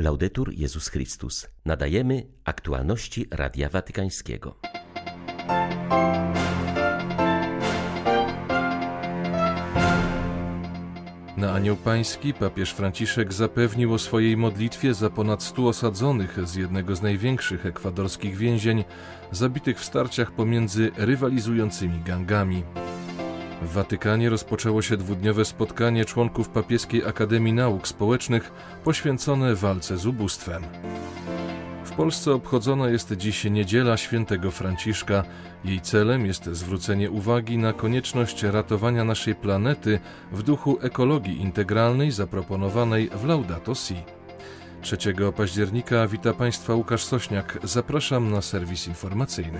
Laudetur Jezus Chrystus. Nadajemy aktualności Radia Watykańskiego. Na Anioł Pański papież Franciszek zapewnił o swojej modlitwie za ponad stu osadzonych z jednego z największych ekwadorskich więzień, zabitych w starciach pomiędzy rywalizującymi gangami. W Watykanie rozpoczęło się dwudniowe spotkanie członków Papieskiej Akademii Nauk Społecznych poświęcone walce z ubóstwem. W Polsce obchodzona jest dziś Niedziela Świętego Franciszka. Jej celem jest zwrócenie uwagi na konieczność ratowania naszej planety w duchu ekologii integralnej zaproponowanej w Laudato Si. 3 października wita Państwa Łukasz Sośniak. Zapraszam na serwis informacyjny.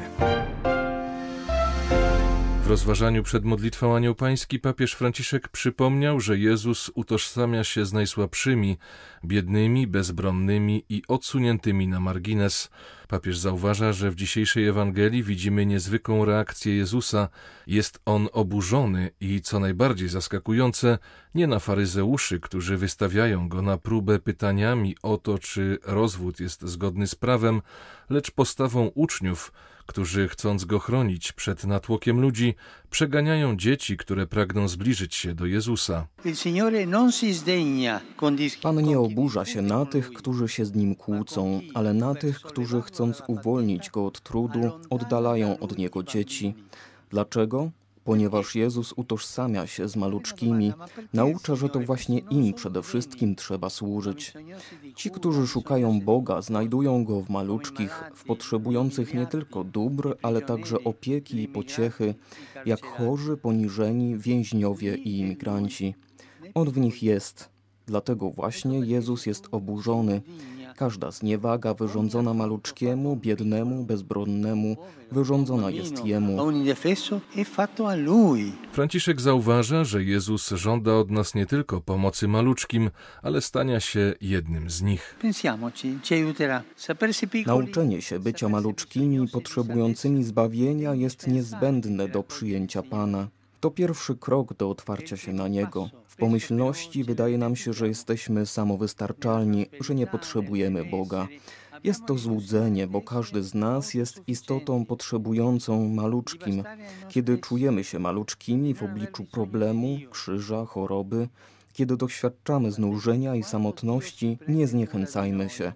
Rozważaniu przed modlitwą Anioł Pański papież Franciszek przypomniał, że Jezus utożsamia się z najsłabszymi, biednymi, bezbronnymi i odsuniętymi na margines. Papież zauważa, że w dzisiejszej Ewangelii widzimy niezwykłą reakcję Jezusa. Jest on oburzony i, co najbardziej zaskakujące, nie na faryzeuszy, którzy wystawiają go na próbę pytaniami o to, czy rozwód jest zgodny z prawem, lecz postawą uczniów, którzy, chcąc go chronić przed natłokiem ludzi, przeganiają dzieci, które pragną zbliżyć się do Jezusa. Pan nie oburza się na tych, którzy się z nim kłócą, ale na tych, którzy chcąc uwolnić go od trudu, oddalają od niego dzieci. Dlaczego? Ponieważ Jezus utożsamia się z maluczkimi, naucza, że to właśnie im przede wszystkim trzeba służyć. Ci, którzy szukają Boga, znajdują Go w maluczkich, w potrzebujących nie tylko dóbr, ale także opieki i pociechy, jak chorzy, poniżeni, więźniowie i imigranci. On w nich jest. Dlatego właśnie Jezus jest oburzony. Każda zniewaga wyrządzona maluczkiemu, biednemu, bezbronnemu, wyrządzona jest Jemu. Franciszek zauważa, że Jezus żąda od nas nie tylko pomocy maluczkim, ale stania się jednym z nich. Nauczenie się bycia maluczkimi, potrzebującymi zbawienia jest niezbędne do przyjęcia Pana. To pierwszy krok do otwarcia się na Niego. W pomyślności wydaje nam się, że jesteśmy samowystarczalni, że nie potrzebujemy Boga. Jest to złudzenie, bo każdy z nas jest istotą potrzebującą maluczkim. Kiedy czujemy się maluczkimi w obliczu problemu, krzyża, choroby, kiedy doświadczamy znużenia i samotności, nie zniechęcajmy się.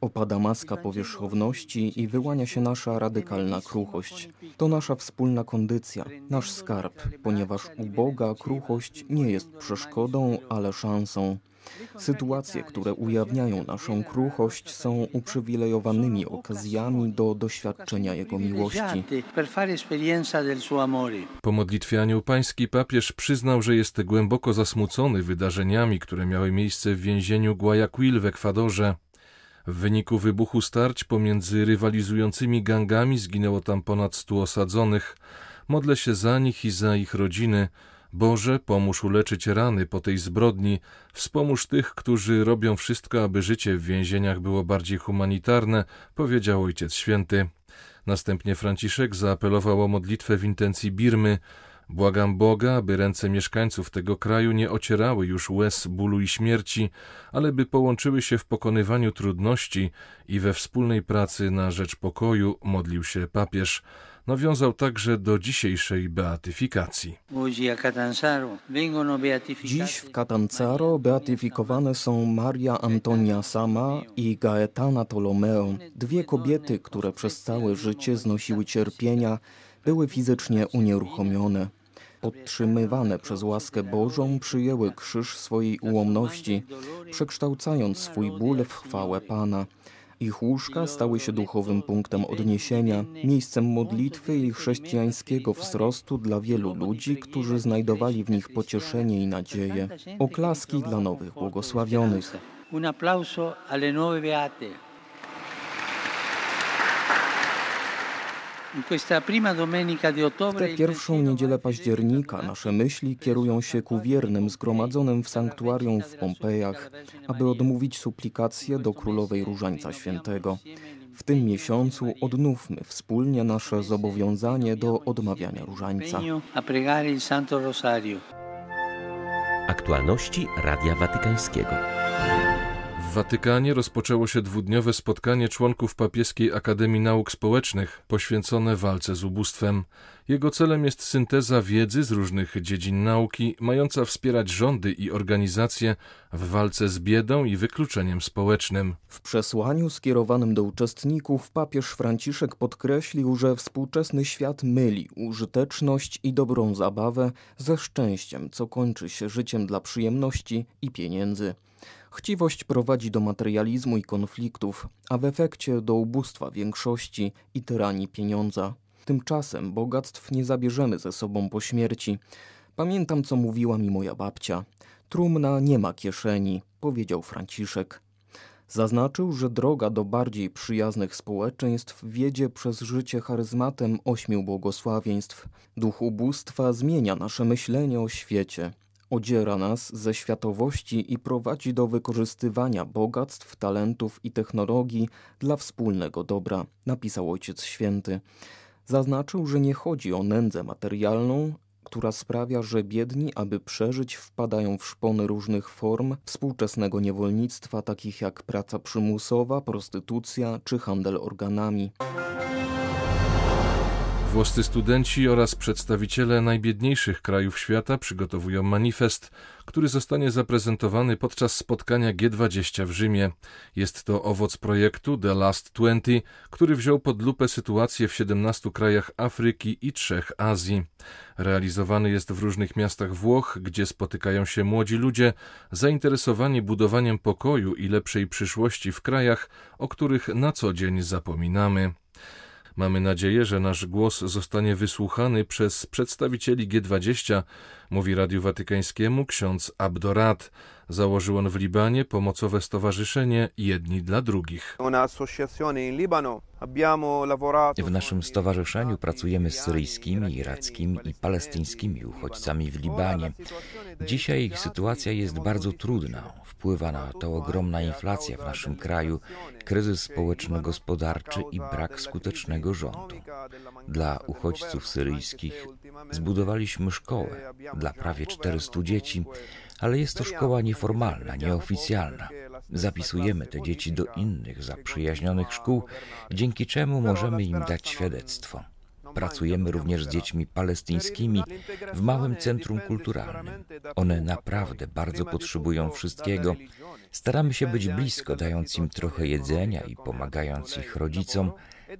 Opada maska powierzchowności i wyłania się nasza radykalna kruchość. To nasza wspólna kondycja, nasz skarb, ponieważ u Boga kruchość nie jest przeszkodą, ale szansą. Sytuacje, które ujawniają naszą kruchość, są uprzywilejowanymi okazjami do doświadczenia Jego miłości. Po modlitwie Anioł Pański papież przyznał, że jest głęboko zasmucony wydarzeniami, które miały miejsce w więzieniu Guayaquil w Ekwadorze. W wyniku wybuchu starć pomiędzy rywalizującymi gangami zginęło tam ponad stu osadzonych. Modlę się za nich i za ich rodziny. Boże, pomóż uleczyć rany po tej zbrodni, wspomóż tych, którzy robią wszystko, aby życie w więzieniach było bardziej humanitarne, powiedział Ojciec Święty. Następnie Franciszek zaapelował o modlitwę w intencji Birmy, Błagam Boga, aby ręce mieszkańców tego kraju nie ocierały już łez bólu i śmierci, ale by połączyły się w pokonywaniu trudności i we wspólnej pracy na rzecz pokoju, modlił się papież. Nawiązał także do dzisiejszej beatyfikacji. Dziś w Catanzaro beatyfikowane są Maria Antonia Sama i Gaetana Tolomeo, dwie kobiety, które przez całe życie znosiły cierpienia, były fizycznie unieruchomione podtrzymywane przez łaskę Bożą, przyjęły krzyż swojej ułomności, przekształcając swój ból w chwałę Pana. Ich łóżka stały się duchowym punktem odniesienia, miejscem modlitwy i chrześcijańskiego wzrostu dla wielu ludzi, którzy znajdowali w nich pocieszenie i nadzieję. Oklaski dla nowych błogosławionych. Un applauso alle nuove beate. W tę pierwszą niedzielę października nasze myśli kierują się ku wiernym zgromadzonym w sanktuarium w Pompejach, aby odmówić suplikację do Królowej Różańca Świętego. W tym miesiącu odnówmy wspólnie nasze zobowiązanie do odmawiania Różańca. Aktualności Radia Watykańskiego. W Watykanie rozpoczęło się dwudniowe spotkanie członków Papieskiej Akademii Nauk Społecznych poświęcone walce z ubóstwem. Jego celem jest synteza wiedzy z różnych dziedzin nauki, mająca wspierać rządy i organizacje w walce z biedą i wykluczeniem społecznym. W przesłaniu skierowanym do uczestników papież Franciszek podkreślił, że współczesny świat myli użyteczność i dobrą zabawę ze szczęściem, co kończy się życiem dla przyjemności i pieniędzy. Chciwość prowadzi do materializmu i konfliktów, a w efekcie do ubóstwa większości i tyranii pieniądza. Tymczasem bogactw nie zabierzemy ze sobą po śmierci. Pamiętam, co mówiła mi moja babcia. Trumna nie ma kieszeni, powiedział Franciszek. Zaznaczył, że droga do bardziej przyjaznych społeczeństw wiedzie przez życie charyzmatem ośmiu błogosławieństw. Duch ubóstwa zmienia nasze myślenie o świecie odziera nas ze światowości i prowadzi do wykorzystywania bogactw, talentów i technologii dla wspólnego dobra, napisał Ojciec Święty. Zaznaczył, że nie chodzi o nędzę materialną, która sprawia, że biedni, aby przeżyć, wpadają w szpony różnych form współczesnego niewolnictwa, takich jak praca przymusowa, prostytucja czy handel organami. Włoscy studenci oraz przedstawiciele najbiedniejszych krajów świata przygotowują manifest, który zostanie zaprezentowany podczas spotkania G20 w Rzymie. Jest to owoc projektu The Last 20, który wziął pod lupę sytuację w 17 krajach Afryki i trzech Azji. Realizowany jest w różnych miastach Włoch, gdzie spotykają się młodzi ludzie zainteresowani budowaniem pokoju i lepszej przyszłości w krajach, o których na co dzień zapominamy. Mamy nadzieję, że nasz głos zostanie wysłuchany przez przedstawicieli G20, mówi Radiu Watykańskiemu ksiądz Abdorat. Założył on w Libanie pomocowe stowarzyszenie Jedni dla Drugich. W naszym stowarzyszeniu pracujemy z syryjskimi, irackimi i palestyńskimi uchodźcami w Libanie. Dzisiaj ich sytuacja jest bardzo trudna. Wpływa na to ogromna inflacja w naszym kraju, kryzys społeczno-gospodarczy i brak skutecznego rządu. Dla uchodźców syryjskich zbudowaliśmy szkołę dla prawie 400 dzieci, ale jest to szkoła nieformalna, nieoficjalna. Zapisujemy te dzieci do innych zaprzyjaźnionych szkół, dzięki czemu możemy im dać świadectwo. Pracujemy również z dziećmi palestyńskimi w małym centrum kulturalnym. One naprawdę bardzo potrzebują wszystkiego. Staramy się być blisko, dając im trochę jedzenia i pomagając ich rodzicom,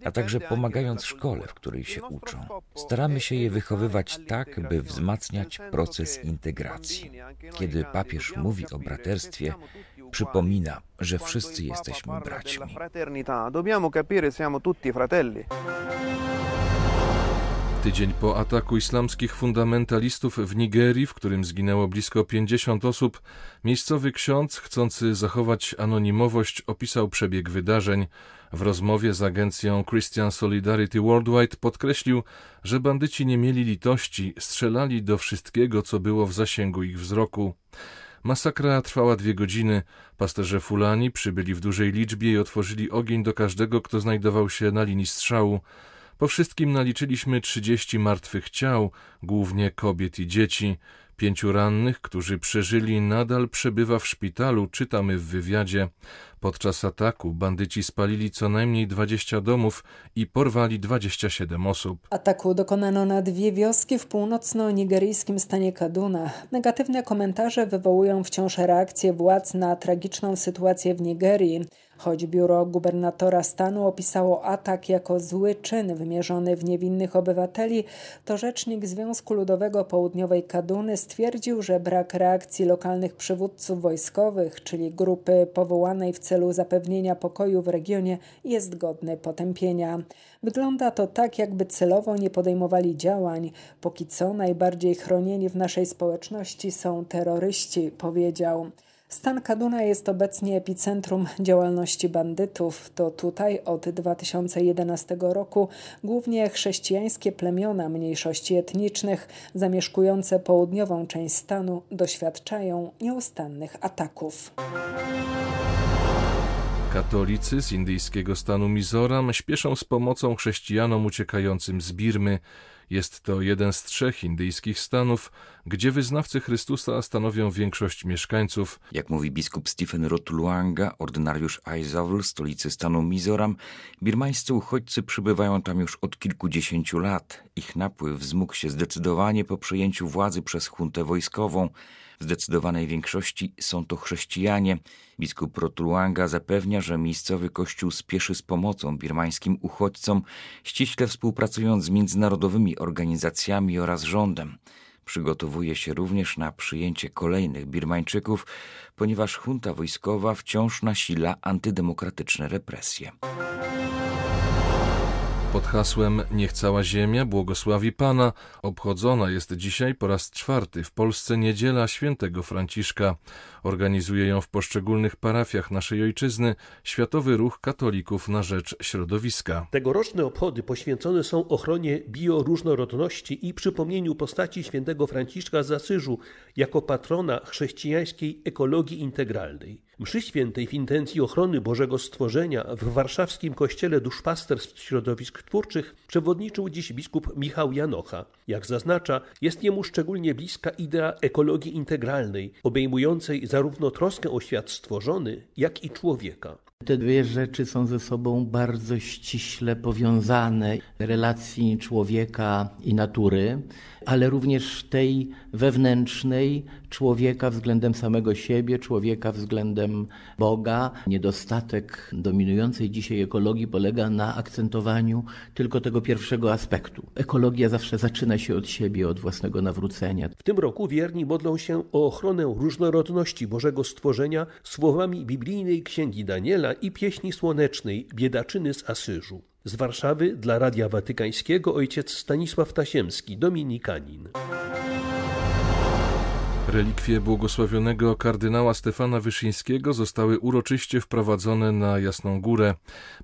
a także pomagając szkole, w której się uczą. Staramy się je wychowywać tak, by wzmacniać proces integracji. Kiedy papież mówi o braterstwie, przypomina, że wszyscy jesteśmy braćmi. Tydzień po ataku islamskich fundamentalistów w Nigerii, w którym zginęło blisko 50 osób, miejscowy ksiądz, chcący zachować anonimowość, opisał przebieg wydarzeń. W rozmowie z agencją Christian Solidarity Worldwide podkreślił, że bandyci nie mieli litości, strzelali do wszystkiego, co było w zasięgu ich wzroku. Masakra trwała dwie godziny. Pasterze Fulani przybyli w dużej liczbie i otworzyli ogień do każdego, kto znajdował się na linii strzału. Po wszystkim naliczyliśmy 30 martwych ciał, głównie kobiet i dzieci. Pięciu rannych, którzy przeżyli, nadal przebywa w szpitalu, czytamy w wywiadzie. Podczas ataku bandyci spalili co najmniej 20 domów i porwali 27 osób. Ataku dokonano na dwie wioski w północno-nigeryjskim stanie Kaduna. Negatywne komentarze wywołują wciąż reakcje władz na tragiczną sytuację w Nigerii. Choć biuro gubernatora stanu opisało atak jako zły czyn wymierzony w niewinnych obywateli, to rzecznik Związku Ludowego Południowej Kaduny stwierdził, że brak reakcji lokalnych przywódców wojskowych, czyli grupy powołanej w celu zapewnienia pokoju w regionie, jest godny potępienia. Wygląda to tak, jakby celowo nie podejmowali działań. Póki co najbardziej chronieni w naszej społeczności są terroryści, powiedział. Stan Kaduna jest obecnie epicentrum działalności bandytów. To tutaj od 2011 roku głównie chrześcijańskie plemiona mniejszości etnicznych zamieszkujące południową część stanu doświadczają nieustannych ataków. Katolicy z indyjskiego stanu Mizoram śpieszą z pomocą chrześcijanom uciekającym z Birmy. Jest to jeden z trzech indyjskich stanów, gdzie wyznawcy Chrystusa stanowią większość mieszkańców. Jak mówi biskup Stephen Rotuluanga, ordynariusz Aizawl, stolicy stanu Mizoram, birmańscy uchodźcy przybywają tam już od kilkudziesięciu lat. Ich napływ wzmógł się zdecydowanie po przejęciu władzy przez huntę wojskową. W zdecydowanej większości są to chrześcijanie. Biskup Rotuluanga zapewnia, że miejscowy kościół spieszy z pomocą birmańskim uchodźcom, ściśle współpracując z międzynarodowymi organizacjami oraz rządem. Przygotowuje się również na przyjęcie kolejnych Birmańczyków, ponieważ junta wojskowa wciąż nasila antydemokratyczne represje. Pod hasłem Niech cała ziemia błogosławi Pana obchodzona jest dzisiaj po raz czwarty w Polsce niedziela świętego Franciszka. Organizuje ją w poszczególnych parafiach naszej ojczyzny Światowy Ruch Katolików na Rzecz Środowiska. Tegoroczne obchody poświęcone są ochronie bioróżnorodności i przypomnieniu postaci świętego Franciszka z Asyżu jako patrona chrześcijańskiej ekologii integralnej. Mszy świętej w intencji ochrony Bożego Stworzenia w warszawskim kościele duszpasterstw środowisk twórczych przewodniczył dziś biskup Michał Janocha. Jak zaznacza, jest jemu szczególnie bliska idea ekologii integralnej, obejmującej zarówno troskę o świat stworzony, jak i człowieka. Te dwie rzeczy są ze sobą bardzo ściśle powiązane relacji człowieka i natury, ale również tej wewnętrznej człowieka względem samego siebie, człowieka względem Boga. Niedostatek dominującej dzisiaj ekologii polega na akcentowaniu tylko tego pierwszego aspektu. Ekologia zawsze zaczyna się od siebie, od własnego nawrócenia. W tym roku wierni modlą się o ochronę różnorodności Bożego stworzenia słowami biblijnej księgi Daniela i pieśni słonecznej Biedaczyny z Asyżu. Z Warszawy dla Radia Watykańskiego ojciec Stanisław Tasiemski, dominikanin. Relikwie błogosławionego kardynała Stefana Wyszyńskiego zostały uroczyście wprowadzone na Jasną Górę.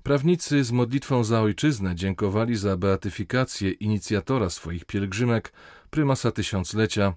Prawnicy z modlitwą za ojczyznę dziękowali za beatyfikację inicjatora swoich pielgrzymek, prymasa tysiąclecia.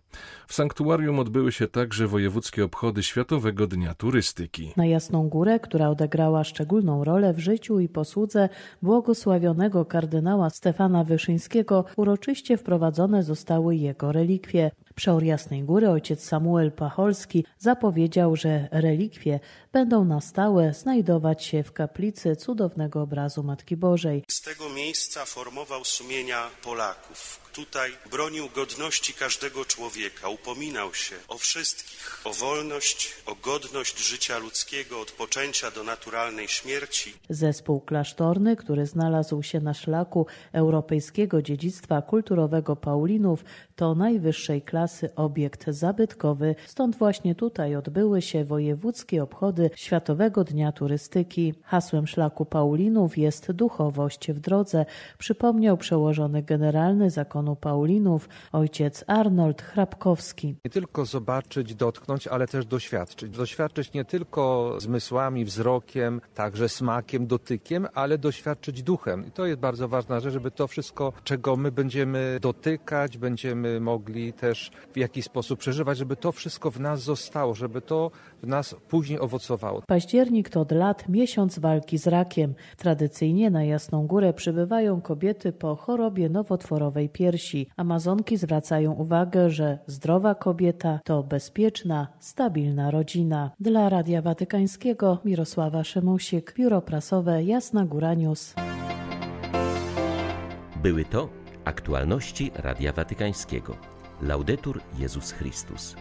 W sanktuarium odbyły się także wojewódzkie obchody Światowego Dnia Turystyki. Na Jasną Górę, która odegrała szczególną rolę w życiu i posłudze błogosławionego kardynała Stefana Wyszyńskiego, uroczyście wprowadzone zostały jego relikwie. Przeor Jasnej Góry ojciec Samuel Pacholski zapowiedział, że relikwie będą na stałe znajdować się w kaplicy cudownego obrazu Matki Bożej. Z tego miejsca formował sumienia Polaków. Tutaj bronił godności każdego człowieka, upominał się o wszystkich, o wolność, o godność życia ludzkiego od poczęcia do naturalnej śmierci. Zespół klasztorny, który znalazł się na szlaku europejskiego dziedzictwa kulturowego Paulinów, to najwyższej klasy obiekt zabytkowy, stąd właśnie tutaj odbyły się wojewódzkie obchody Światowego Dnia Turystyki. Hasłem szlaku Paulinów jest duchowość w drodze, przypomniał przełożony generalny zakonu Paulinów ojciec Arnold Hrabkowski. Nie tylko zobaczyć, dotknąć, ale też doświadczyć. Doświadczyć nie tylko zmysłami, wzrokiem, także smakiem, dotykiem, ale doświadczyć duchem. I to jest bardzo ważna rzecz, żeby to wszystko, czego my będziemy dotykać, będziemy mogli też w jakiś sposób przeżywać, żeby to wszystko w nas zostało, żeby to w nas później owocowało. Październik to od lat miesiąc walki z rakiem. Tradycyjnie na Jasną Górę przybywają kobiety po chorobie nowotworowej piersi. Amazonki zwracają uwagę, że zdrowa kobieta to bezpieczna, stabilna rodzina. Dla Radia Watykańskiego Mirosława Szymusik, Biuro Prasowe Jasna Góra News. Były to aktualności Radia Watykańskiego. Laudetur Jezus Chrystus.